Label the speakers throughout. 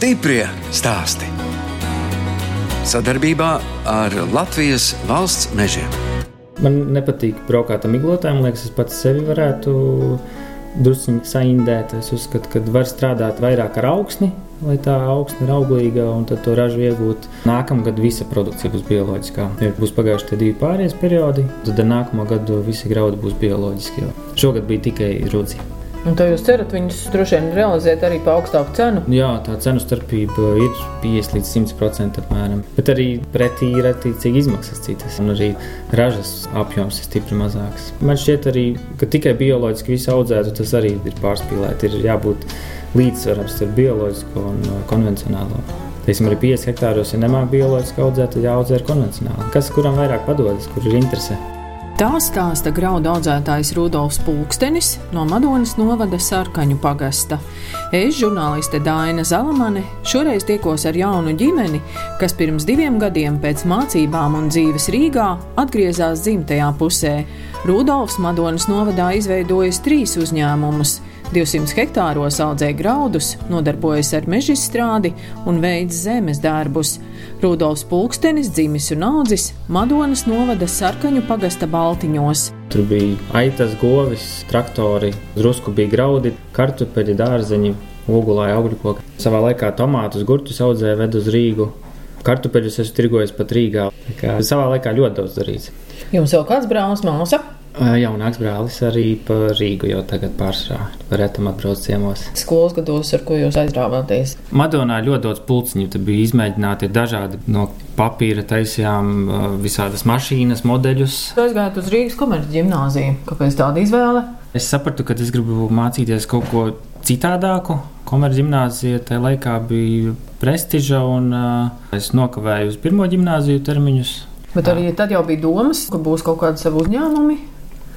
Speaker 1: Stiprie stāsti. Sadarbībā ar Latvijas valsts mežiem.
Speaker 2: Man nepatīk braukāt ar miglotājiem. Liekas, es pats sevi varētu druskuļi saindēt. Es uzskatu, ka var strādāt vairāk ar augsni, lai tā augsne ir auglīga un tad to ražu iegūt. Nākamgad visa produkcija būs bioloģiskā. Ja būs pagājuši tie divi pārējais periodi, tad ar nākamo gadu visi graudi būs bioloģiski. Šogad bija tikai rudzi.
Speaker 3: Un tā jūs cerat viņus droši vien realizēt arī par augstāku cenu?
Speaker 2: Jā, tā cenu starpība ir 50 līdz 100% apmēram. Bet arī pretī ir attiecīgi izmaksas citas, un arī ražas apjoms ir stipri mazāks. Man šķiet arī, ka tikai bioloģiski visu audzētu, tas arī ir pārspīlēti. Ir jābūt līdzsvaram starp bioloģisko un uh, konvencionālo. Teiksim, arī 5 hektāros, ja nemāk bioloģiski audzēt, tad jāaudzē ar konvencionāli. Kas kuram vairāk padodas, kur ir interese?
Speaker 4: Tā stāsta graudu audzētājs Rudolfs Pulkstenis no Madonas novada Sarkaņu pagasta. Es, žurnāliste Dāna Zalamane, šoreiz tiekos ar jaunu ģimeni, kas pirms diviem gadiem pēc mācībām un dzīves Rīgā atgriezās dzimtajā pusē. Rudolfs Madonas novadā izveidojis trīs uzņēmumus 200 hektāros audzē graudus, nodarbojas ar mežstrādi un veids zemes darbus. Rudolfs Pulkstenis, dzimis un audzis Madonas novada sarkaņu pagasta Baltiņos.
Speaker 2: Tur bija aitas, govis, traktori, drusku bija graudi, kartupeļi, dārzeņi, ogulāja augļu koki. Savā laikā tomātus, gurķus audzēja ved uz Rīgu. Kartupeļus esmu tirgojis pat Rīgā. Savā laikā ļoti daudz darīts.
Speaker 3: Jums vēl kāds brālis māsa?
Speaker 2: Jaunāks brālis arī par Rīgu jau tagad pārsvarā. Retam atbrauc ciemos.
Speaker 3: Skolas gados, ar ko jūs aizrāvāties?
Speaker 2: Madonā ļoti daudz pulciņu. Tad bija izmēģināti dažādi no papīra taisījām visādas mašīnas, modeļus.
Speaker 3: Aizgājāt uz Rīgas komerci ģimnāziju. Kāpēc tāda izvēle?
Speaker 2: Es sapratu, ka es gribu mācīties kaut ko citādāku. Komerci ģimnāzija tajā laikā bija prestiža, un uh, es nokavēju uz pirmo ģimnāziju termiņus.
Speaker 3: Bet arī tad jau bija domas, ka būs kaut kādi savi uzņēmumi.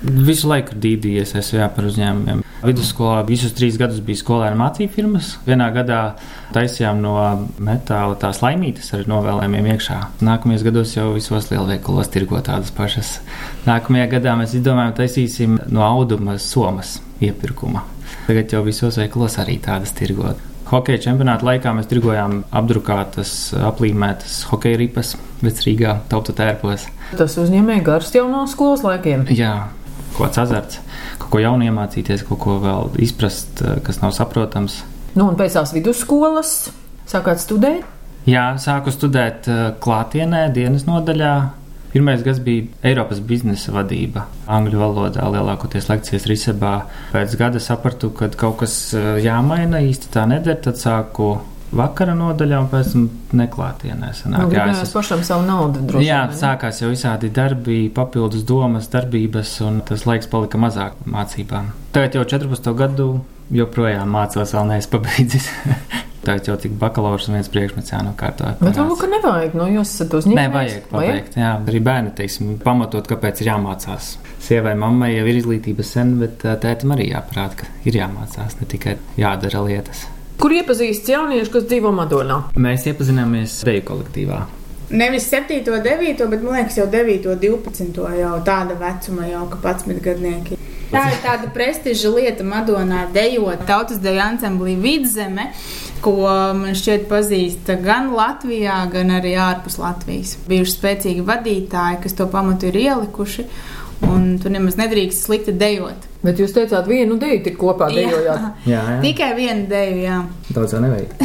Speaker 2: Visu laiku dīdījies esmu jā, par uzņēmumiem. Vidusskolā visus trīs gadus bija skolēna mācību firmas. Vienā gadā taisījām no metāla tās laimītas ar novēlējumiem iekšā. Nākamajos gados jau visos lielveikalos tirgo tādas pašas. Nākamajā gadā mēs izdomājām taisīsim no auduma somas iepirkuma. Tagad jau visos veikalos arī tādas tirgot. Hokeja čempionāta laikā mēs tirgojām apdrukātas, aplīmētas hokeja ripas vecrīgā tauta tērpos.
Speaker 3: Tas uzņēmēja gars jau no skolas laikiem.
Speaker 2: Jā, kaut kāds azarts, kaut ko jaunu iemācīties, kaut ko vēl izprast, kas nav saprotams.
Speaker 3: Nu, un pēc tās vidusskolas sākāt studēt?
Speaker 2: Jā, sāku studēt klātienē, dienas nodaļā. Pirmais gads bija Eiropas biznesa vadība. Angļu valodā lielākoties lekcijas Risebā. Pēc gada sapratu, ka kaut kas jāmaina, īsti tā neder. Tad sāku vakara nodaļā un pēc tam neklātienē.
Speaker 3: Sanāk, nu, jā, es pašam savu naudu droši.
Speaker 2: Jā, sākās jau visādi darbi, papildus domas, darbības, un tas laiks palika mazāk mācībām. Tagad jau 14 gadu joprojām mācos, vēl neesmu pabeidzis. Tagad jau tik bakalaura un viens priekšmets jānokārto.
Speaker 3: Bet varbūt, ka nevajag, nu jūs esat uzņēmējis.
Speaker 2: Nē, vajag pabeigt, jā. Arī bērni, teiksim, pamatot, kāpēc ir jāmācās. Sievai, mammai jau ir izglītība sen, bet tētim arī jāparāda, ka ir jāmācās, ne tikai jādara lietas.
Speaker 3: Kur iepazīstas jaunieši, kas dzīvo Madonā?
Speaker 2: Mēs iepazināmies deju kolektīvā.
Speaker 5: Nevis 7, 9, bet man liekas, jau 9, 12, jau tāda vecuma, jau 11 gadnieki. Tā ir tāda prestiža lieta Madonā dejot tautas deju ansamblī Vidzeme, ko man šķiet pazīst gan Latvijā, gan arī ārpus Latvijas. Bijuši spēcīgi vadītāji, kas to pamatu ir ielikuši, un tu nemaz nedrīkst slikti dejot.
Speaker 3: Bet jūs teicāt, vienu deju tik kopā dejojāt?
Speaker 2: Jā, jā.
Speaker 5: Tikai vienu deju, jā.
Speaker 2: Daudz jau nevajag.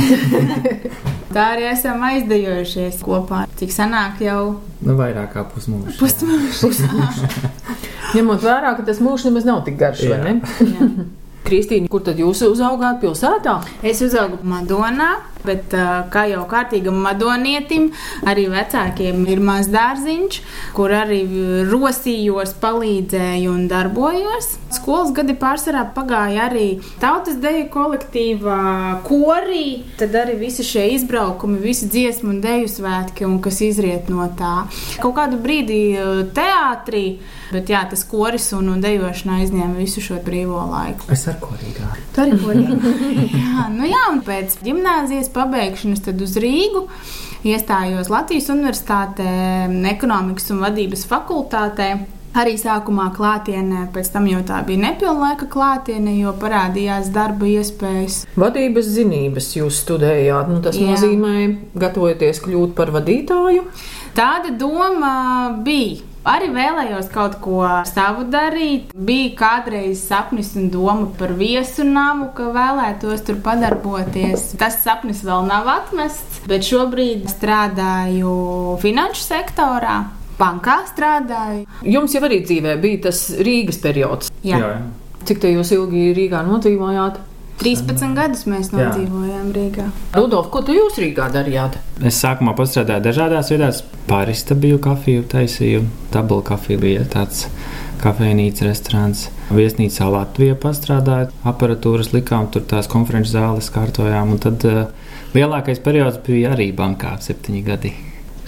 Speaker 5: Tā arī esam aizdejojušies kopā. Cik sanāk jau?
Speaker 2: Nu, vairāk kā pusmūžs.
Speaker 5: Pusmūžs.
Speaker 3: Ņemot vērā, ka tas mūžs nemaz nav tik garš,
Speaker 2: Jā.
Speaker 3: vai ne? Kristīna, kur tad jūs uzaugāt pilsētā?
Speaker 5: Es uzaugu Madonā, bet kā jau kārtīgam madonietim, arī vecākiem ir mazs dārziņš, kur arī rosījos, palīdzēju un darbojos. Skolas gadi pārsvarā pagāja arī tautas deju kolektīvā, korī, tad arī visi šie izbraukumi, visi dziesmu un deju svētki, un kas izriet no tā. Kaut kādu brīdi teātrī, bet jā, tas koris un, un dejošana aizņēma visu šo brīvo laiku.
Speaker 2: Es ar korīgā.
Speaker 5: Tur arī korīgi. jā, nu jā, un pēc gimnāzijas pabeigšanas tad uz Rīgu iestājos Latvijas Universitātē, ekonomikas un vadības fakultātē. Arī sākumā klātienē, pēc tam jau tā bija nepilnlaika klātiene, jo parādījās darba iespējas.
Speaker 4: Vadības zinības jūs studējāt. Nu, tas Jā. nozīmē, gatavoties kļūt par vadītāju.
Speaker 5: Tāda doma bija. Arī vēlējos kaut ko savu darīt. Bija kādreiz sapnis un doma par viesu namu, ka vēlētos tur padarboties. Tas sapnis vēl nav atmests, bet šobrīd strādāju finanšu sektorā. Bankā strādāju.
Speaker 4: Jums jau arī dzīvē bija tas Rīgas periods.
Speaker 5: Jā. Jā, jā.
Speaker 4: Cik te jūs ilgi Rīgā nodzīvojāt?
Speaker 5: 13 gadus mēs nodzīvojām Rīgā.
Speaker 4: Rudolf, ko tu jūs Rīgā darījāt?
Speaker 2: Es sākumā strādāju dažādās vietās. Pārista biju kafiju, taisīju, dublu kafiju bija tāds kafejnīca, restorāns. Viesnīcā Latvijā pastrādāju, aparatūras likām, tur tās konferences zāles kārtojām. Un tad uh, lielākais periods bija arī bankā - septiņi gadi.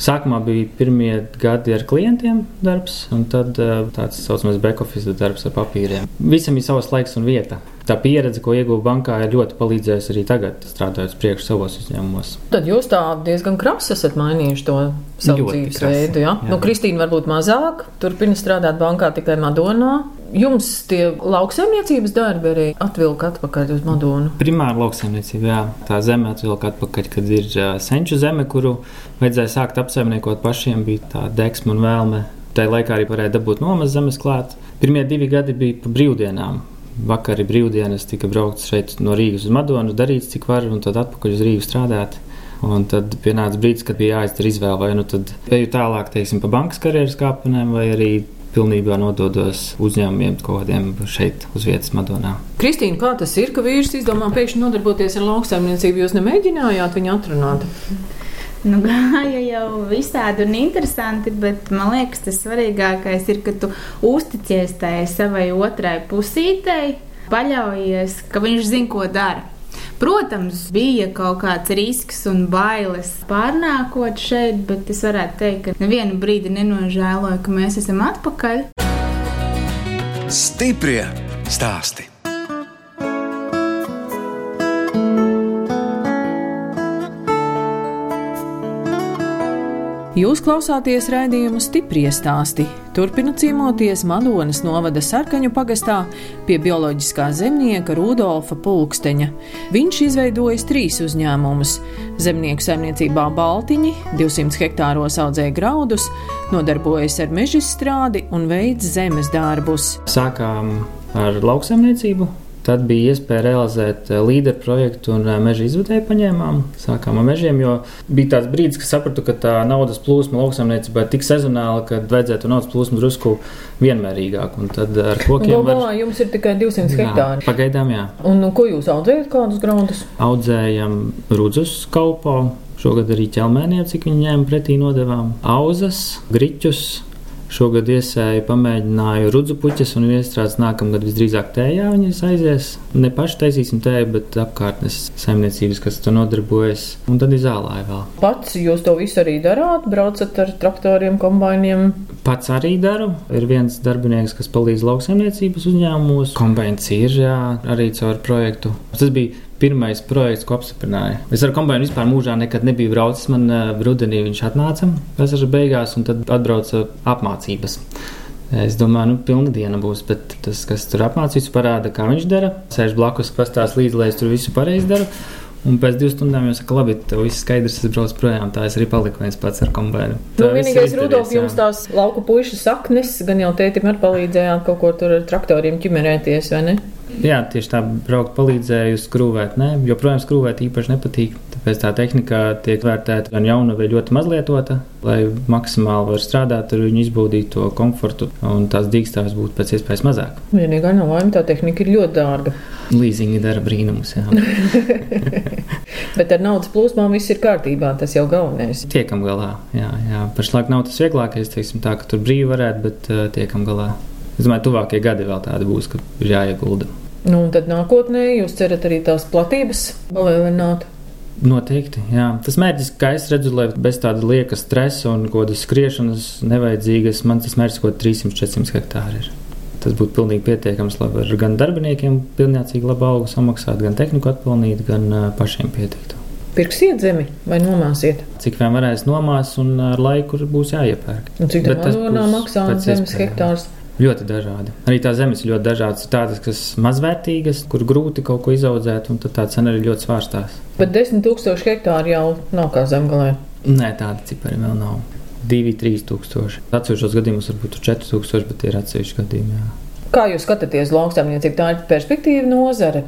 Speaker 2: Sākumā bija pirmie gadi ar klientiem darbs, un tad uh, tāds saucamais back-office darbs ar papīriem. Visam ir savs laiks un vieta. Tā pieredze, ko ieguvu bankā, ir ļoti palīdzējusi arī tagad, strādājot priekš savos uzņēmumos.
Speaker 4: Tad jūs tā diezgan krasi esat mainījuši to savu dzīvesveidu. Ja? Nu, Kristīna varbūt mazāk, turpina strādāt bankā tikai Madonā. Jums tie lauksaimniecības darbi arī atvilka atpakaļ uz Madonu?
Speaker 2: Primāri lauksaimniecība, jā. Tā zeme atvilka atpakaļ, kad ir senču zeme, kuru vajadzēja sākt apsaimniekot pašiem, bija tā deksma un vēlme. Tā laikā arī varēja dabūt nomas zemes klāt. Pirmie divi gadi bija pa brīvdienām. Vakarā brīvdienas tika braukts šeit no Rīgas uz Madonu, darīts cik var, un tad atpakaļ uz Rīgu strādāt. Un tad pienāca brīdis, kad bija jāizdara izvēle, vai nu tad eju tālāk, teiksim, pa bankas karjeras kāpnēm, vai arī pilnībā nododos uzņēmumiem, kaut kādiem šeit uz vietas Madonā.
Speaker 4: Kristīna, kā tas ir, ka vīrs izdomā pēkšņi nodarboties ar lauksaimniecību? Jūs nemēģinājāt viņu atrunāt?
Speaker 5: Nu, gāja jau visādi un interesanti, bet man liekas, tas svarīgākais ir, ka tu uzticies tai savai otrai pusītei, paļaujies, ka viņš zina, ko dara. Protams, bija kaut kāds risks un bailes pārnākot šeit, bet es varētu teikt, ka nevienu brīdi nenožēloju, ka mēs esam atpakaļ.
Speaker 1: Stiprie stāsti!
Speaker 4: Jūs klausāties raidījumu stipri stāstī. Turpinot ciemoties Madonas novada sarkaņu pagastā pie bioloģiskā zemnieka Rudolfa Pulksteņa. Viņš izveidojis trīs uzņēmumus. Zemnieku saimniecībā Baltiņi 200 hektāros audzē graudus, nodarbojas ar mežstrādi un veids zemes darbus.
Speaker 2: Sākām ar lauksaimniecību, Tad bija iespēja realizēt eh, līderu projektu un eh, meža izvedēju paņēmām. Sākām ar mežiem, jo bija tāds brīdis, kad sapratu, ka tā naudas plūsma lauksaimniecībā ir tik sezonāla, ka vajadzētu naudas plūsmu drusku vienmērīgāk. Un tad ar kokiem
Speaker 4: jau var... jums ir tikai 200 jā, hektāri.
Speaker 2: Pagaidām, jā.
Speaker 4: Un nu, ko jūs audzējat, kādus graudus?
Speaker 2: Audzējam rudzus kalpo. Šogad arī ķelmēniem, cik viņi ņēma pretī nodevām, auzas, griķus, Šogad iesēju, pamēģināju rudzu puķes un iestrādāt nākamgad visdrīzāk tējā. Viņas aizies. Ne paši taisīsim tēju, bet apkārtnes saimniecības, kas to nodarbojas. Un tad izālāja vēl.
Speaker 4: Pats jūs to visu arī darāt? Braucat ar traktoriem, kombainiem?
Speaker 2: Pats arī daru. Ir viens darbinieks, kas palīdz lauksaimniecības uzņēmumos. Kombains ir jā, arī caur projektu. Tas bija pirmais projekts, ko apstiprināja. Es ar kombināciju vispār mūžā nekad nebiju braucis. Man uh, rudenī viņš atnāca vasaras beigās, un tad atbrauca apmācības. Es domāju, nu, pilna diena būs, bet tas, kas tur apmācīts, parāda, kā viņš dara. Sēž blakus, pastāst līdzi, lai es tur visu pareizi daru. Un pēc divām stundām jau saka, labi, tev viss skaidrs, es braucu projām. Tā es arī paliku viens pats ar kombināciju.
Speaker 4: Nu, vienīgais, Rudolf, jums tās lauku puikas saknes, gan jau tētim ar palīdzējāt kaut ko tur ar traktoriem ķimerēties, vai ne?
Speaker 2: Jā, tieši tā braukt palīdzēju skrūvēt. Nē, joprojām skrūvēt īpaši nepatīk. Tāpēc tā tehnika tiek vērtēta gan jauna, vai ļoti mazlietota, lai maksimāli var strādāt ar viņu, izbaudīt to komfortu un tās dīkstāves būtu pēc iespējas mazāk.
Speaker 4: Vienīgā nelaime tā tehnika ir ļoti dārga.
Speaker 2: Līzingi dara brīnumus.
Speaker 4: Bet ar naudas plūsmām viss ir kārtībā. Tas jau galvenais.
Speaker 2: Tiekam galā. Jā, jā. Pašlaik nav tas vieglākais, teiksim, tā, ka tur brīvi varētu, bet uh, tiekam galā. Es domāju, tuvākie gadi vēl tādi būs, kad ir jāiegulda.
Speaker 4: Nu, un tad nākotnē jūs cerat arī tās platības palielināt.
Speaker 2: Noteikti, jā. Tas mērķis, kā es redzu, lai bez tāda lieka stresa un kaut kādas skriešanas nevajadzīgas, man tas mērķis kaut 300-400 hektāri ir. Tas būtu pilnīgi pietiekams, lai gan darbiniekiem pilnīcīgi labu algu samaksāt, gan tehniku atpelnīt, gan pašiem pietikt.
Speaker 3: Pirksiet zemi vai nomāsiet?
Speaker 2: Cik vien varēs nomās, un ar laiku būs jāiepērk.
Speaker 3: Un cik Madonā
Speaker 2: būs
Speaker 3: maksā zemes
Speaker 2: iespējām. Ļoti dažādi. Arī tā zemes ir ļoti dažādas. Ir tādas, kas mazvērtīgas, kur grūti kaut ko izaudzēt, un tā cena arī ļoti svārstās.
Speaker 3: Bet 10 tūkstoši hektāri jau nav kā zemgalē.
Speaker 2: Nē, tāda cipari vēl nav. 2, 3 tūkstoši. Atsevišķos gadījumos varbūt 4 tūkstoši, bet tie ir atsevišķi gadījumi. Jā.
Speaker 3: Kā jūs skatāties lauksaimniecību? Tā ir perspektīva nozare.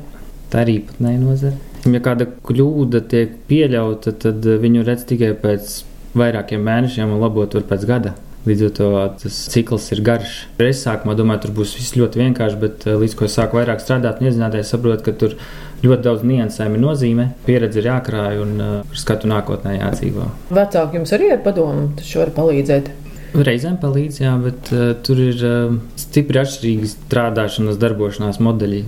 Speaker 2: Tā ir īpatnēja nozara. Ja kāda kļūda tiek pieļauta, tad viņu redz tikai pēc vairākiem mēnešiem un labot var pēc gada. Līdz ar to tas cikls ir garš. Es sākumā domāju, tur būs viss ļoti vienkārši, bet eh, līdz ko es sāku vairāk strādāt un iedzināties, saprotu, ka tur ļoti daudz niansēm ir nozīme. Pieredze ir jākrāj un uh, skatu nākotnē jādzīvo.
Speaker 3: Vecāki jums arī ar padomu taču var palīdzēt.
Speaker 2: Reizēm palīdz, jā, bet uh, tur ir uh, stipri atšķirīgi strādāšanas, darbošanās modeļi.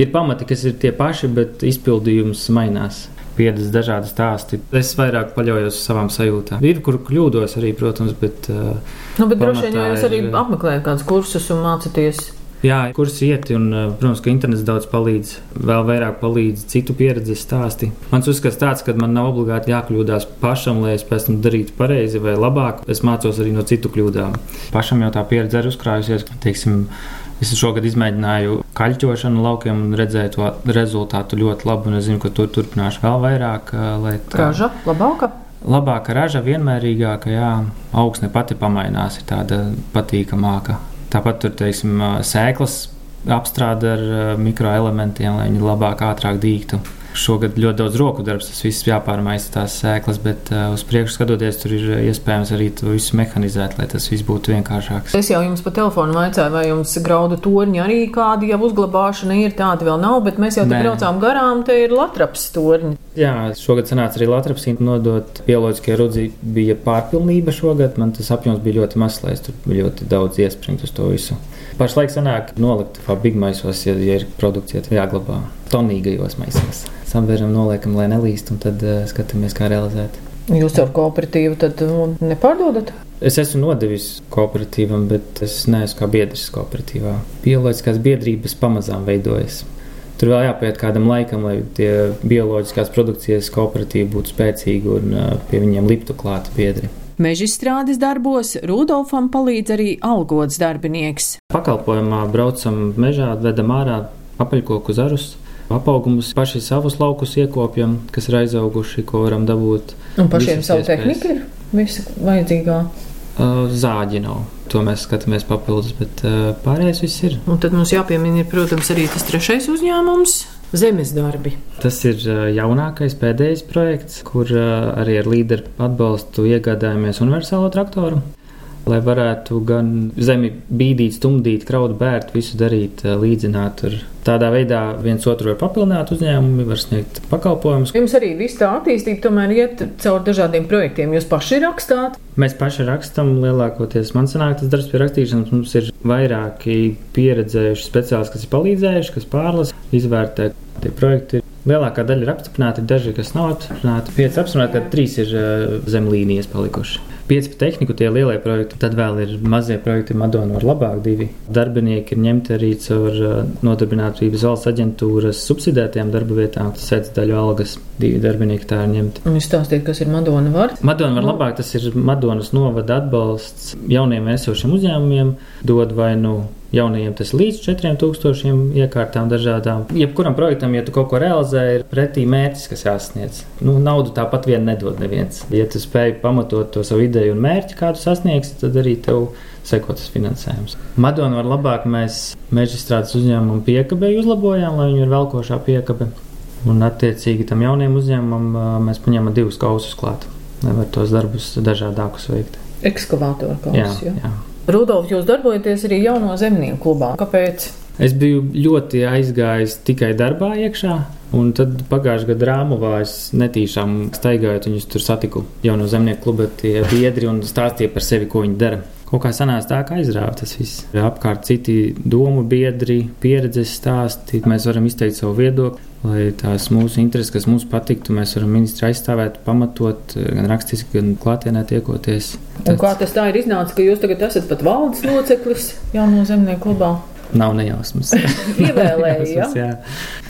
Speaker 2: Ir pamati, kas ir tie paši, bet izpildījums mainās. Piedas dažādi stāsti. Es vairāk paļaujos uz savām sajūtām. Ir, kur kļūdos arī, protams, bet uh,
Speaker 3: Nu, bet droši vien jūs arī
Speaker 2: ir-
Speaker 3: apmeklējat kādus kursus un mācāties.
Speaker 2: jā, kurs iet, un, uh, protams, ka internets daudz palīdz. Vēl vairāk palīdz citu pieredzes stāsti. Mans uzskats tāds, ka man nav obligāti jākļūdās pašam, lai es pēc tam darītu pareizi vai labāk. Es mācos arī no citu kļūdām. Pašam jau tā pieredze ir uzkrājusies. Teiksim, Es šogad izmēģināju kaļķošanu laukiem un redzēju to rezultātu ļoti labi. un Es zinu, ka to turpināšu vēl vairāk. tā-
Speaker 3: Raža labāka.
Speaker 2: Labāka raža, vienmērīgāka, jā, augsne pati pamainās, ir tāda patīkamāka. Tāpat tur, teiksim, sēklas apstrāde ar mikroelementiem, lai viņi labāk, ātrāk dīgtu. Šogad ļoti daudz roku darbs, tas viss jāpārmaisa tās sēklas, bet uh, uz priekšu skatoties, tur ir iespējams arī to visu mehanizēt, lai tas viss būtu vienkāršāks.
Speaker 3: Es jau jums pa telefonu vaicāju, vai jums graudu torņi arī kādi jau uzglabāšana ir. Tāda vēl nav, bet mēs jau te braucām garām, te ir latraps torņi.
Speaker 2: Jā, šogad sanāca arī Latvijas nodot bioloģiskie rudzi. Bija pārpilnība šogad, man tas apjoms bija ļoti mazs, lai es tur ļoti daudz iespringt uz to visu. Pašlaik sanāk nolikt fabrikmaisos, ja, ja ir produkcija, jāglabā tonīgajos maisos. Samveram, noliekam, lai nelīst, un tad uh, skatāmies, kā realizēt.
Speaker 3: Jūs ar kooperatīvu tad nu, nepārdodat?
Speaker 2: Es esmu nodevis kooperatīvam, bet es neesmu kā biedrs kooperatīvā. Bioloģiskās biedrības pamazām veidojas. Tur vēl jāpaiet kādam laikam, lai tie bioloģiskās produkcijas kooperatīvi būtu spēcīgi un uh, pie viņiem liptu klāti biedri.
Speaker 4: Mežstrādes darbos Rudolfam palīdz arī algots darbinieks.
Speaker 2: Pakalpojumā braucam mežā, vedam ārā apaļkoku zarus. Apaugumus paši savus laukus iekopjam, kas ir aizauguši, ko varam dabūt.
Speaker 3: Un pašiem savu tehniku ir visa vajadzīgā.
Speaker 2: Zāģi nav. To mēs skatāmies papildus, bet pārējais viss ir.
Speaker 3: Un tad mums jāpiemina, ir, protams, arī tas trešais uzņēmums - zemes darbi.
Speaker 2: Tas ir jaunākais, pēdējais projekts, kur arī ar līderu atbalstu iegādājāmies universālo traktoru. Lai varētu gan zemi bīdīt, stumdīt, kraut, bērt, visu darīt, līdzināt. Ar tādā veidā viens otru var papildināt, uzņēmumi var sniegt pakalpojumus.
Speaker 3: Jums arī viss tā attīstība tomēr iet caur dažādiem projektiem. Jūs paši rakstāt,
Speaker 2: Mēs paši rakstām, lielākoties man sanāk tas darbs pie rakstīšanas. Mums ir vairāki pieredzējuši speciālisti, kas ir palīdzējuši, kas pārlasa, izvērtē. Tie projekti lielākā daļa ir apstiprināti, daži, kas nav apstiprināti. Pieci apstiprināti, tad trīs ir uh, zem līnijas palikuši. Pieci par tehniku, tie lielie projekti, tad vēl ir mazie projekti, Madona var labāk divi. Darbinieki ir ņemti arī caur uh, nodarbinātības valsts aģentūras subsidētajām darba vietām, sēdz daļu algas, divi darbinieki tā ir ņemti.
Speaker 3: un jūs stāstīt, kas ir Madona vārds.
Speaker 2: Madona var labāk, tas ir Madonas novada atbalsts jauniem esošiem uzņēmumiem, dod vai nu jaunajiem tas līdz 4000 iekārtām dažādām. Jebkuram projektam, ja tu kaut ko realizē, ir pretī mērķis, kas jāsasniedz. Nu, naudu tāpat vien nedod neviens. Ja tu spēj pamatot to savu ideju un mērķi, kādu sasniegsi, tad arī tev seko tas finansējums. Madona var labāk, mēs meža strādes uzņēmumu piekabēju uzlabojām, lai viņi ir velkošā piekabe. Un, attiecīgi, tam jaunajam uzņēmumam mēs paņēmām divus kausus klāt, lai var tos darbus dažādākus veikt.
Speaker 3: Ekskavātora
Speaker 2: Jā,
Speaker 3: kalns. Jā, jā.
Speaker 2: jā.
Speaker 3: Rudolf, jūs darbojaties arī jauno zemnieku klubā. Kāpēc?
Speaker 2: Es biju ļoti aizgājis tikai darbā iekšā, un tad pagājušā gada rāmuvā es netīšām staigājot, viņus tur satiku jauno zemnieku kluba biedri un stāstīja par sevi, ko viņi dara. Kaut kā sanāca tā, ka aizrāva tas viss. Apkārt citi domu biedri, pieredzes stāsti, mēs varam izteikt savu viedokli. Lai tās mūsu intereses, kas mums patiktu, mēs varam ministru aizstāvēt, pamatot, gan rakstiski, gan klātienē tiekoties.
Speaker 3: Un kā tas tā ir iznācis, ka jūs tagad esat pat valdes loceklis jauno zemnieku klubā?
Speaker 2: Nav nejausmas.
Speaker 3: Ievēlēja, ja?
Speaker 2: jā.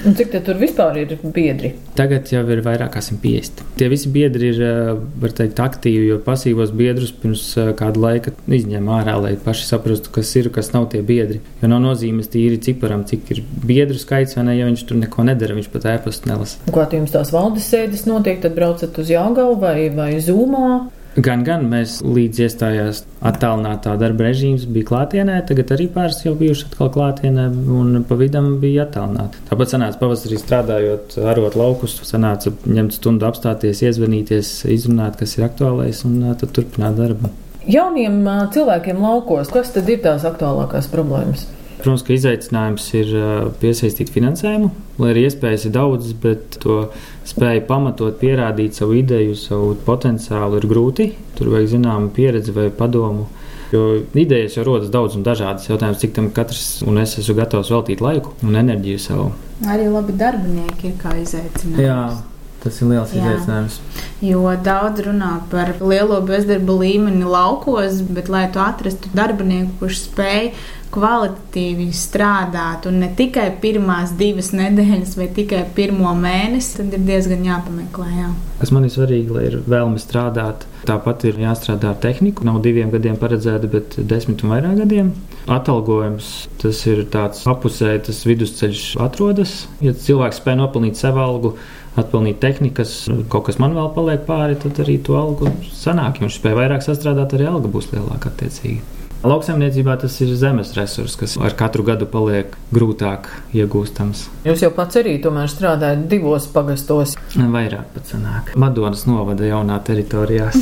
Speaker 3: Un cik tur vispār ir biedri?
Speaker 2: Tagad jau ir vairāk kā 150. Tie visi biedri ir, eh, var teikt, aktīvi, jo pasīvos biedrus pirms eh, kāda laika izņēma ārā, lai paši saprastu, kas ir, kas nav tie biedri. Jo nav nozīmes tīri ciparam, cik ir biedru skaits, vai ne, ja viņš tur neko nedara, viņš pat ēpastu nelasa.
Speaker 3: Kā jums tās valdes sēdes notiek, tad braucat uz Jāgaunu vai, vai Zūmā?
Speaker 2: Gan, gan mēs līdz iestājās attālinātā darba režīms bija klātienē, tagad arī pāris jau bijuši atkal klātienē, un pa vidam bija attālināti. Tāpat sanāca pavasarī strādājot, arot laukus, sanāca ņemt stundu apstāties, iezvanīties, izrunāt, kas ir aktuālais, un tad turpināt darbu.
Speaker 3: Jauniem cilvēkiem laukos, kas tad ir tās aktuālākās problēmas?
Speaker 2: Protams, ka izaicinājums ir piesaistīt finansējumu, lai arī iespējas ir daudzas, bet to spēju pamatot, pierādīt savu ideju, savu potenciālu ir grūti. Tur vajag zināmu pieredzi vai padomu. Jo idejas jau rodas daudz un dažādas. Jautājums, cik tam katrs un es esmu gatavs veltīt laiku un enerģiju savu.
Speaker 5: Arī labi darbinieki ir kā izaicinājums.
Speaker 2: Tas ir liels
Speaker 5: Jā.
Speaker 2: izaicinājums.
Speaker 5: Jo daudz runā par lielo bezdarba līmeni laukos, bet, lai tu atrastu darbinieku, kurš spēj kvalitatīvi strādāt, un ne tikai pirmās divas nedēļas vai tikai pirmo mēnesi, tad ir diezgan jāpameklē. Jā.
Speaker 2: Kas man ir svarīgi, lai ir vēlme strādāt, tāpat ir jāstrādā ar tehniku. Nav diviem gadiem paredzēta, bet desmit un vairāk gadiem. Atalgojums tas ir tāds apusēji, tas vidusceļš atrodas. Ja cilvēks spēj nopelnīt sev algu, atpelnīt tehnikas, kaut kas man vēl paliek pāri, tad arī to algu sanāk. Ja viņš spēj vairāk sastrādāt, arī alga būs lielāka attiecīgi. Lauksaimniecībā tas ir zemes resurs, kas ar katru gadu paliek grūtāk iegūstams.
Speaker 3: Jūs jau pats arī tomēr strādājat divos pagastos.
Speaker 2: Vairāk pat sanāk. Madonas novada jaunā teritorijās.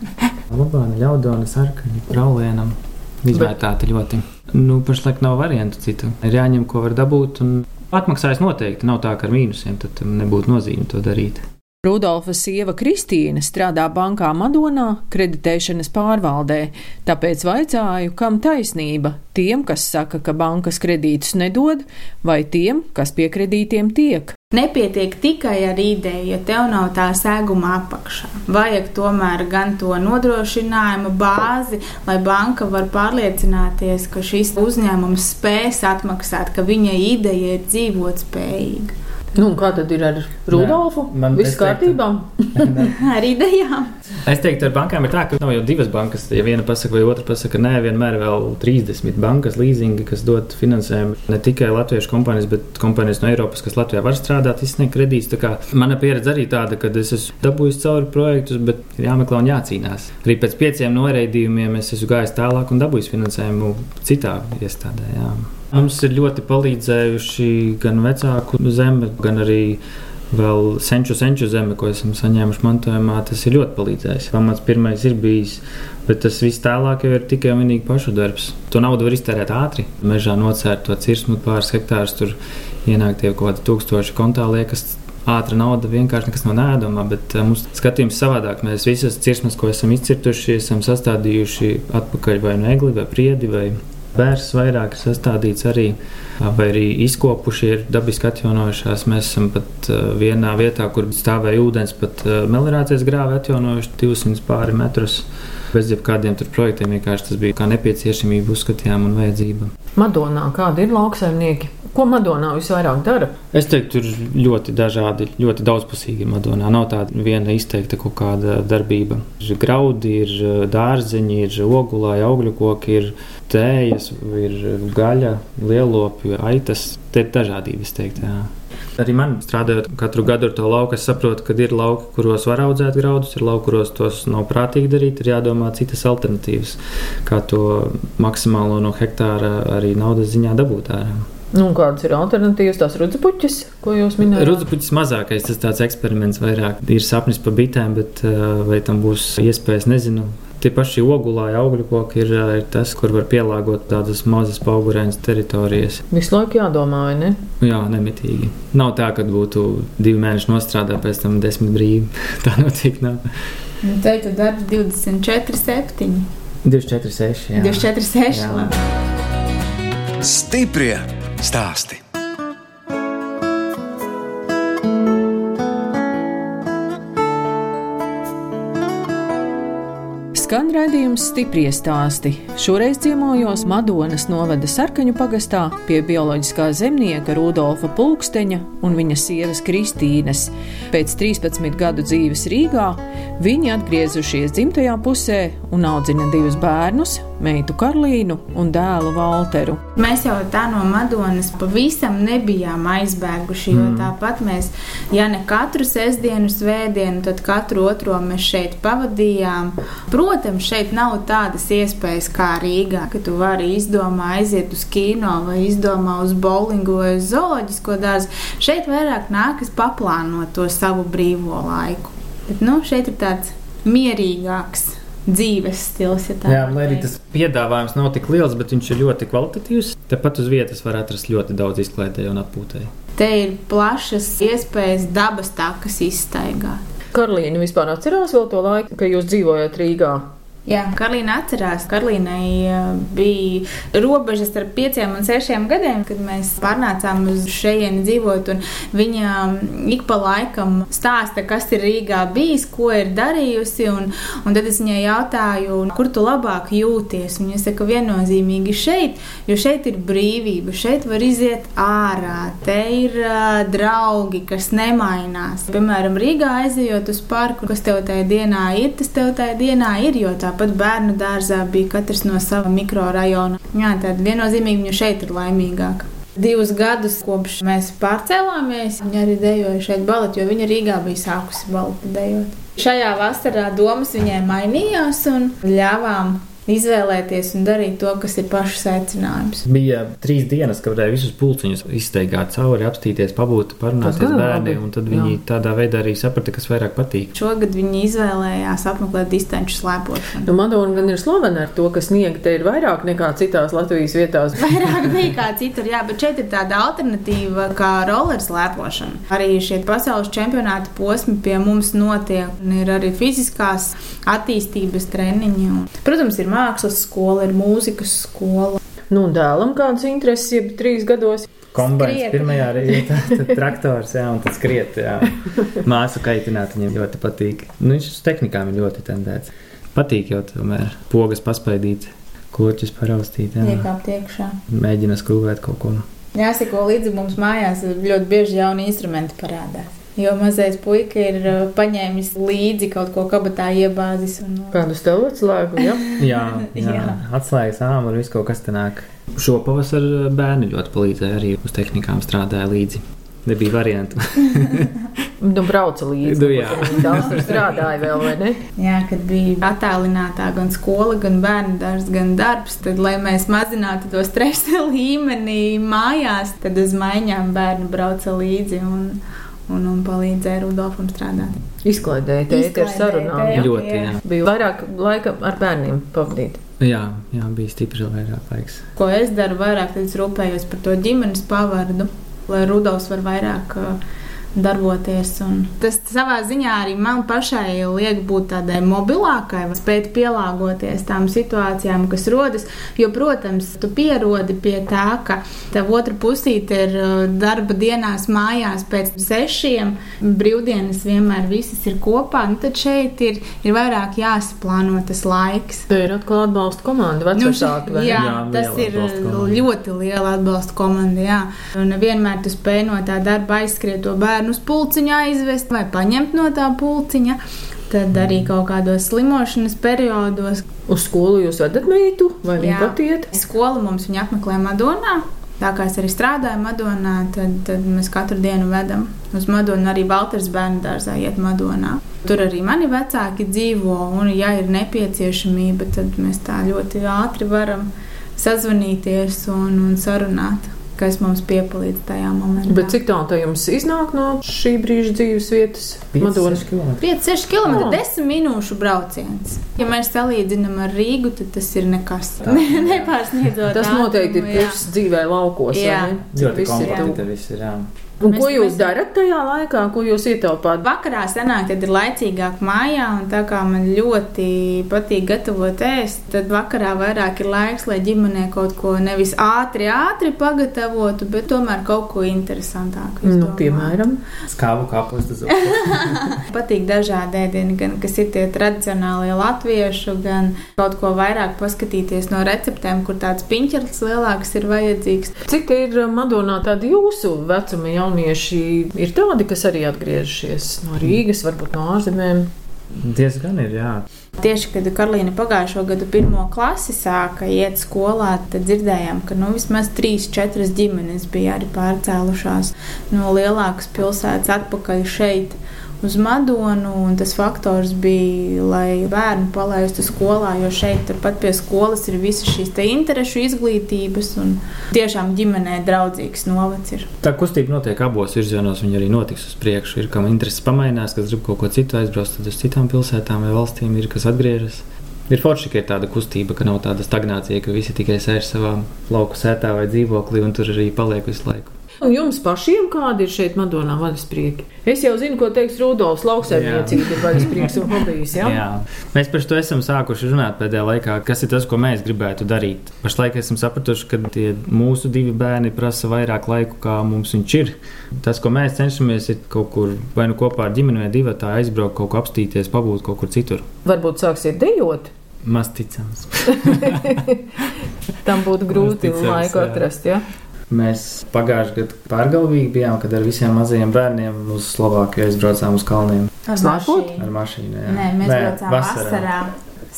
Speaker 2: Labāna, ļaudona, sarkaņa, braulienam. Izvērtāti ļoti. Nu, pašlaik nav variantu citu. Ir jāņem, ko var dabūt, un atmaksājas noteikti. Nav tā, ka ar mīnusiem tad tam nebūtu nozīme to darīt.
Speaker 4: Rudolfa sieva Kristīna strādā bankā Madonā kreditēšanas pārvaldē, tāpēc vaicāju, kam taisnība - tiem, kas saka, ka bankas kredītus nedod, vai tiem, kas pie kredītiem tiek.
Speaker 5: Nepietiek tikai ar ideju, ja tev nav tā sēguma apakšā. Vajag tomēr gan to nodrošinājuma bāzi, lai banka var pārliecināties, ka šis uzņēmums spēs atmaksāt, ka viņa ideja ir dzīvot spējīga.
Speaker 3: Nu, kā tad ir ar Rudolfu?
Speaker 2: man-
Speaker 3: Viss kārtībā?
Speaker 5: Ar idejām.
Speaker 2: Es teiktu, ar bankām ir tā, ka nav jau divas bankas. Ja viena pasaka, vai otra pasaka, nē, vienmēr ir vēl 30 bankas, leasingi, kas dod finansējumu ne tikai latviešu kompānijas, bet kompānijas no Eiropas, kas Latvijā var strādāt, izsniegt kredītus. Mana pieredze arī tāda, ka es esmu dabūjis cauri projektus, bet ir jāmeklē un jācīnās. Arī pēc pieciem noraidījumiem es esmu gājis tālāk un dabūjis finansējumu citā iestādē. Jā. Mums ir ļoti palīdzējuši gan vecāku zeme, gan arī vēl senču, senču zeme, ko esam saņēmuši mantojumā. Tas ir ļoti palīdzējis. Pamats pirmais ir bijis, bet tas viss tālāk jau ir tikai un vienīgi pašu darbs. To naudu var iztērēt ātri. Mežā nocērt to cirsmu pāris hektārus, tur ienākt jau kaut kādi tūkstoši kontā liekas. Ātra nauda vienkārši nekas nav nēdama, bet uh, mums skatījums savādāk. Mēs visas cirsmas, ko esam izcirtuši, esam sastādījuši atpakaļ vai no egli vai priedi vai Bērs vairāk ir sastādīts arī, vai arī izkopuši ir dabiski atjaunojušās. Mēs esam pat uh, vienā vietā, kur stāvēja ūdens, pat uh, melnrācijas grāvi atjaunojuši 200 pāri metrus. Bez jebkādiem projektiem vienkārši tas bija kā nepieciešamība, uzskatījām un vajadzība.
Speaker 3: Madonā kādi ir lauksaimnieki? Ko Madonā visvairāk dara?
Speaker 2: Es teiktu, ir ļoti dažādi, ļoti daudzpusīgi Madonā. Nav tāda viena izteikta kaut kāda darbība. Ir graudi, ir uh, dārzeņi, ir ogulāji, augļu koki, ir tējas, ir gaļa, lielopju, aitas. Te ir dažādība, es teiktu. Jā. Arī man strādājot katru gadu ar to lauku, es saprotu, ka ir lauki, kuros var audzēt graudus, ir lauki, kuros tos nav prātīgi darīt. Ir jādomā citas alternatīvas, kā to maksimālo no hektāra arī naudas ziņā dabūt ārā.
Speaker 3: Nu, kādas ir alternatīvas? Tās rudzupuķis, ko jūs minējāt?
Speaker 2: Rudzupuķis mazākais, tas tāds eksperiments vairāk ir sapnis par bitēm, bet uh, vai tam būs iespējas, nezinu. Tie paši ogulāji augļu koki ir, ir tas, kur var pielāgot tādas mazas paugurēnas teritorijas.
Speaker 3: Visu laiku jādomā, vai ne?
Speaker 2: Jā, nemitīgi. Nav tā, ka būtu divi mēneši nostrādā, pēc tam desmit brīvi. tā noteikti nav.
Speaker 5: Te tu dari 24, 7,
Speaker 2: 24, 6. Jā.
Speaker 5: 24, 6.
Speaker 2: Jā.
Speaker 1: Stiprie stāsti.
Speaker 4: Skan redzējums stipri stāsti. Šoreiz ciemojos Madonas novada sarkaņu pagastā pie bioloģiskā zemnieka Rudolfa Pulksteņa un viņa sievas Kristīnes. Pēc 13 gadu dzīves Rīgā viņi atgriezušies dzimtajā pusē un audzina divus bērnus - meitu Karlīnu un dēlu Valteru.
Speaker 5: Mēs jau tā no Madonas pavisam nebijām aizbēguši, jo mm. tāpat mēs, ja ne katru sestdienu, svētdienu, tad katru otro mēs šeit pavadījām. Protams, Protams, šeit nav tādas iespējas kā Rīgā, ka tu vari izdomāt aiziet uz kino vai izdomāt uz bowlingu vai uz zooloģisko dārzu. Šeit vairāk nākas paplānot to savu brīvo laiku. Bet, nu, šeit ir tāds mierīgāks dzīves stils. Ja
Speaker 2: Jā, lai arī tas piedāvājums nav tik liels, bet viņš ir ļoti kvalitatīvs. Tepat uz vietas var atrast ļoti daudz izklaidēju un atpūtēju.
Speaker 5: Te ir plašas iespējas dabas takas izstaigāt.
Speaker 3: Karolīna vispār atcerās vēl to laiku, kad jūs dzīvojat Rīgā?
Speaker 5: Jā, Karolīna atcerās, ka Karolīnai bija robežas starp pieciem un sešiem gadiem, kad mēs pārnācām uz šejieni dzīvot. Viņa ik pa laikam stāsta, kas ir Rīgā bijis, ko ir darījusi. Un, un tad es viņai jautāju, kur tu labāk jūties. Viņa saka, viennozīmīgi šeit, jo šeit ir brīvība, šeit var iziet ārā, te ir uh, draugi, kas nemainās. Piemēram, Rīgā aizejot uz parku, kas tev tajā dienā ir, tas tev tajā dienā ir. Tāpat bērnu dārzā bija katrs no sava mikrorajona. Jā, tad viennozīmīgi viņa šeit ir laimīgāka. Divus gadus kopš mēs pārcēlāmies, viņa arī dejoja šeit baleti, jo viņa Rīgā bija sākusi baleti dejot. Šajā vasarā domas viņai mainījās un ļāvām izvēlēties un darīt to, kas ir pašs aicinājums.
Speaker 2: Bija trīs dienas, kad varēja visus pulciņus izteigāt cauri, apstīties, pabūt, parunāties ar bērniem, un tad viņi jā. tādā veidā arī saprata, kas vairāk patīk.
Speaker 5: Šogad viņi izvēlējās apmeklēt distanču slēpošanu.
Speaker 3: Nu, Madona gan ir slavena ar to, ka sniega te ir vairāk nekā citās Latvijas vietās.
Speaker 5: vairāk nekā citur, jā, bet šeit ir tāda alternatīva kā roller slēpošana. Arī šie pasaules čempionāta posmi pie mums notiek, un ir arī fiziskās attīstības treniņi. Protams, ir mākslas skola, ir mūzikas skola.
Speaker 3: Nu, dēlam kādas intereses, ja trīs gados.
Speaker 2: Kombinācija pirmajā reizē, tad traktors, jā, un tas skriet, jā. Māsu kaitināt viņam ļoti patīk. Nu, viņš uz tehnikām ir ļoti tendēts. Patīk jau tomēr pogas paspaidīt, kurķis paraustīt, jā.
Speaker 5: Iekāpt iekšā.
Speaker 2: Mēģina skrūvēt kaut ko.
Speaker 5: Jāsako līdzi mums mājās, ļoti bieži jauni instrumenti parādās. Jo mazais puika ir uh, paņēmis līdzi kaut ko kabatā iebāzis. Un...
Speaker 3: Uh, Kādu stāvu atslēgu? Ja?
Speaker 2: jā, jā, jā. atslēgas āmuru, visu kaut kas te nāk. Šo pavasaru bērni ļoti palīdzēja arī uz tehnikām strādāja līdzi. Nebija variantu.
Speaker 3: nu, brauca līdzi. Nu, jā, daudz tur strādāja vēl, vai ne?
Speaker 5: Jā, kad bija attālinātā gan skola, gan bērnu dārzs, gan darbs, tad, lai mēs mazinātu to stresa līmeni mājās, tad uz maiņām bērni brauca līdzi. Un, un, un palīdzēja Rudolfam strādāt.
Speaker 3: Izklaidēja tēti ar sarunām.
Speaker 2: Ļoti, jā.
Speaker 3: Bija vairāk laika ar bērniem pavadīt.
Speaker 2: Jā, jā, bija stipri vairāk laiks.
Speaker 5: Ko es daru vairāk, tad es rūpējos par to ģimenes pavardu, lai Rudolfs var vairāk uh, darboties. Tas savā ziņā arī man pašai liek būt tādai mobilākai, spēt pielāgoties tām situācijām, kas rodas. Jo, protams, tu pierodi pie tā, ka tev otra pusīte ir uh, darba dienās mājās pēc sešiem, brīvdienas vienmēr visas ir kopā. Nu, tad šeit ir, ir vairāk jāsaplāno tas laiks.
Speaker 3: Tā ir atkal atbalsta komanda, vecāki.
Speaker 5: Nu, jā, jā, tas ir ļoti liela atbalsta komanda. Jā. Un vienmēr tu spēj no tā darba aizskriet to bērnu bērnu uz pulciņu aizvest vai paņemt no tā pulciņa. Tad arī kaut kādos slimošanas periodos.
Speaker 3: Uz skolu jūs vedat meitu vai viņa pat iet?
Speaker 5: Skolu mums viņa apmeklē Madonā. Tā kā es arī strādāju Madonā, tad, tad mēs katru dienu vedam uz Madonu. Arī Valters bērnu dārzā iet Madonā. Tur arī mani vecāki dzīvo, un, ja ir nepieciešamība, tad mēs tā ļoti ātri varam sazvanīties un, un sarunāt kas mums piepalīdz tajā momentā.
Speaker 3: Bet cik tālu jums iznāk no šī brīža dzīves vietas?
Speaker 2: 5-6 km.
Speaker 5: 5-6 km, oh. 10 minūšu brauciens. Ja mēs salīdzinām ar Rīgu, tad tas ir nekas. Ne, nepārsniedzot.
Speaker 3: Tas noteikti ir puses dzīvē laukos. Jā,
Speaker 2: ļoti komfortabli viss ir.
Speaker 3: Un
Speaker 5: Mēs-
Speaker 3: ko jūs
Speaker 5: mēs-
Speaker 3: darat tajā laikā, ko jūs ietaupāt?
Speaker 5: Vakarā sanāk, tad ir laicīgāk mājā, un tā kā man ļoti patīk gatavot ēst, tad vakarā vairāk ir laiks, lai ģimenē kaut ko nevis ātri, ātri pagatavotu, bet tomēr kaut ko interesantāku. es
Speaker 3: Nu,
Speaker 5: domāju.
Speaker 3: piemēram,
Speaker 2: Skābu kapustas.
Speaker 5: Patīk dažādi ēdieni, gan kas ir tie tradicionālie latviešu, gan kaut ko vairāk paskatīties no receptēm, kur tāds piņķers lielāks ir vajadzīgs.
Speaker 3: cik ir uh, Madonā tādi jūsu vecuma jaunieši? Ir tādi, kas arī atgriežušies no Rīgas, varbūt no ārzemēm.
Speaker 2: Diezgan ir, jā.
Speaker 5: Tieši kad Karolīna pagājušo gadu pirmo klasi sāka iet skolā, tad dzirdējām, ka nu, vismaz trīs, četras ģimenes bija arī pārcēlušās no lielākas pilsētas atpakaļ šeit. Uz Madonu, tas faktors bija, lai bērnu palaistu skolā, jo šeit, turpat pie skolas, ir visas šīs te interešu izglītības, un tiešām ģimenē draudzīgs novads ir.
Speaker 2: Tā kustība notiek abos virzienos. Viņa arī notiks uz priekšu. Ir kam interesi pamainās, kas grib kaut ko citu aizbraukt, tad uz citām pilsētām vai valstīm ir kas atgriežas. Ir forši, ka ir tāda kustība, ka nav tāda stagnācija, ka visi tikai sēž savā lauku sētā vai dzīvoklī un tur arī paliek visu laiku.
Speaker 3: Un jums pašiem kādi ir šeit Madonā vaļasprieki? Es jau zinu, ko teiks Rudolfs. Lauksaimniecība ir vaļasprieks un hobijs. Ja?
Speaker 2: Jā. Mēs par to esam sākuši runāt pēdējā laikā, kas ir tas, ko mēs gribētu darīt. Pašlaik esam sapratuši, ka tie mūsu divi bērni prasa vairāk laika, kā mums viņš ir. Tas, ko mēs cenšamies, ir kaut kur vai nu kopā ar ģimeni vai divi tā aizbraukt, kaut ko apstīties, pabūt kaut kur citur.
Speaker 3: Varbūt sāksiet dejot.
Speaker 2: Maz ticams.
Speaker 3: Tam būtu grūti laiku atrast. Ja?
Speaker 2: Mēs pagājušajā gadā pārgalvīgi bijām, kad ar visiem mazajiem bērniem uz Slovākiju aizbraucām uz kalniem
Speaker 5: Ar mašīnu.
Speaker 2: ar mašīnu. jā.
Speaker 5: Nē, mēs braucām vasarā. vasarā.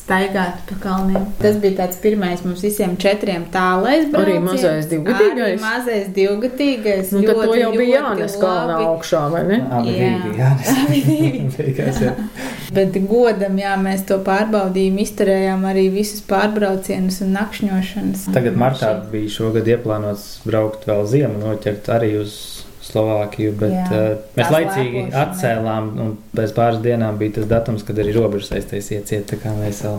Speaker 5: Staigāt pa kalniem. Tas bija tāds pirmais mums visiem četriem tālais brauciens.
Speaker 3: Arī mazais divgadīgais?
Speaker 5: Arī mazais divgadīgais.
Speaker 3: Nu, tad to jau bija jānes kalnā augšā, vai ne?
Speaker 2: Abi
Speaker 5: Jā.
Speaker 2: divi bija jānes. Beigās, jā.
Speaker 5: Bet godam, jā, mēs to pārbaudījām, izturējām arī visus pārbraucienus un nakšņošanas.
Speaker 2: Tagad martā bija šogad ieplānots braukt vēl ziemu, noķert arī uz Slovākiju, bet
Speaker 5: Jā,
Speaker 2: uh, mēs laicīgi
Speaker 5: lēpošana.
Speaker 2: atcēlām, un pēc pāris dienām bija tas datums, kad arī robežas aiztaisīja ciet, tā kā mēs vēl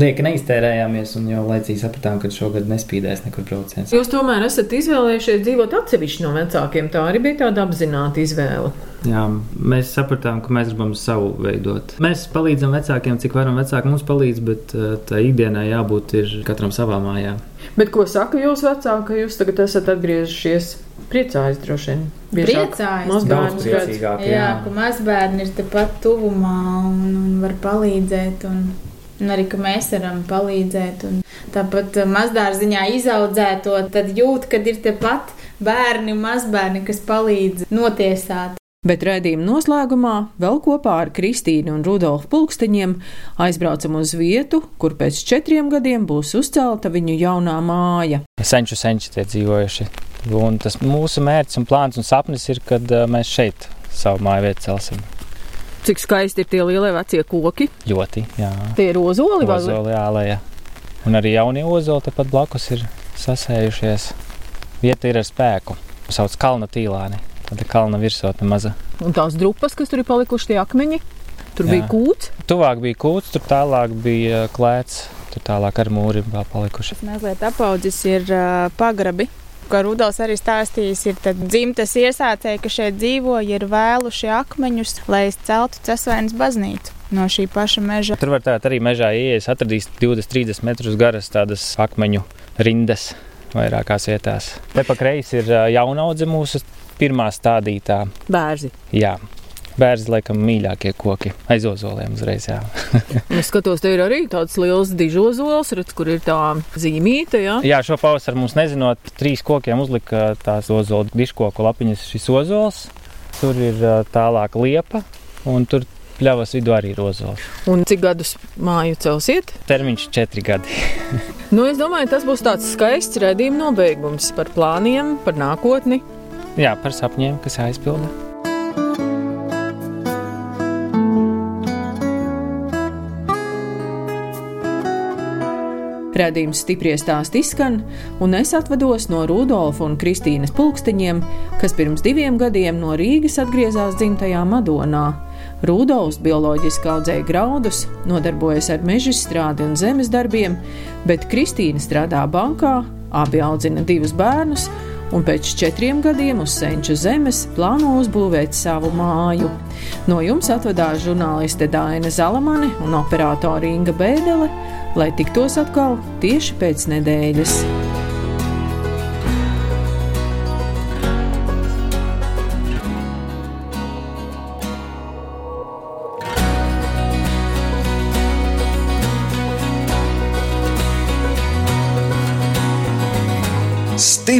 Speaker 2: lieki neiztērējāmies, un jau laicīgi sapratām, ka šogad nespīdēs nekur brauciens.
Speaker 3: Jūs tomēr esat izvēlējušies dzīvot atsevišķi no vecākiem. Tā arī bija tāda apzināta izvēle.
Speaker 2: Jā, mēs sapratām, ka mēs gribam savu veidot. Mēs palīdzam vecākiem, cik varam vecāki mums palīdz, bet uh, tā ikdienā jābūt ir katram savā mājā.
Speaker 3: Bet ko saka jūsu vecāki, ka jūs tagad esat atgriezušies? Priecājas droši vien.
Speaker 5: Priecājas.
Speaker 3: Mazbērns
Speaker 2: priecīgāk,
Speaker 5: Jā,
Speaker 2: jā.
Speaker 5: ka mazbērni ir tepat tuvumā un, un var palīdzēt. Un... Un arī, ka mēs varam palīdzēt, un tāpat eh, mazdārziņā izaudzēto, tad jūt, kad ir tepat bērni, mazbērni, kas palīdz notiesāt.
Speaker 4: Bet redzījuma noslēgumā vēl kopā ar Kristīnu un Rudolfu pulksteņiem aizbraucam uz vietu, kur pēc četriem gadiem būs uzcelta viņu jaunā māja.
Speaker 2: Senču senči tie dzīvojuši. Un tas mūsu mērķis un plāns un sapnis ir, kad mēs šeit savu māju vietu celsim.
Speaker 4: Cik skaisti ir tie lielie vecie koki.
Speaker 2: Ļoti, jā.
Speaker 4: Tie ir ozoli vai
Speaker 2: Ozoli ālēja. Un arī jaunie ozoli tepat blakus ir sasējušies. Vieta ir ar spēku. Sauc kalna tīlāni. Tāda kalna virsotne maza.
Speaker 4: Un tās drupas, kas tur ir palikuši, tie akmeņi. Tur
Speaker 2: Jā.
Speaker 4: bija kūts.
Speaker 2: Tuvāk bija kūts, tur tālāk bija klēts. Tur tālāk ar mūri vēl palikuši.
Speaker 5: Tas mazliet apaudzis ir pagrabi. Kā Rudals arī stāstījis, ir tad dzimtas iesācēji, kas šeit dzīvo, ir vēluši akmeņus, lai celtu Cesvainas baznīcu no šī paša meža.
Speaker 2: Tur var tāt arī mežā ieies, atradīs 20-30 metrus garas tādas akmeņu rindas vairākās vietās. Te pa kreisi ir jaunaudze mūsu pirmā stādītā.
Speaker 4: Bērzi.
Speaker 2: Jā. Bērns, laikam, mīļākie koki aiz ozoliem uzreiz. Jā,
Speaker 4: Es skatos, te ir arī tāds liels dižozols, redz, kur ir tā zīmīte. Ja?
Speaker 2: jā šo pavasaru mums nezinot, trīs kokiem uzlika tās ozola diškoku lapiņas šis ozols. Tur ir tālāk liepa un tur pļavas vidū arī ir ozols.
Speaker 4: Un cik gadus māju celsiet?
Speaker 2: Termiņš četri gadi.
Speaker 4: Nu, es domāju, tas būs tāds skaists redzējuma nobeigums par plāniem, par nākotni.
Speaker 2: Jā, par sapņiem, kas jāizpilda.
Speaker 4: Radījums stipri stāst izskan, un es atvados no Rudolfa un Kristīnas pulksteņiem, kas pirms diviem gadiem no Rīgas atgriezās dzimtajā Madonā. Rudolfs bioloģiski audzēja graudus, nodarbojas ar meža strādi un zemes darbiem, bet Kristīna strādā bankā, abi audzina divus bērnus un pēc četriem gadiem uz Senču zemes plāno uzbūvēt savu māju. No jums atvedās žurnāliste Dāna Zalamane un operātore Inga Bēdelē, lai tiktos atkal tieši pēc nedēļas.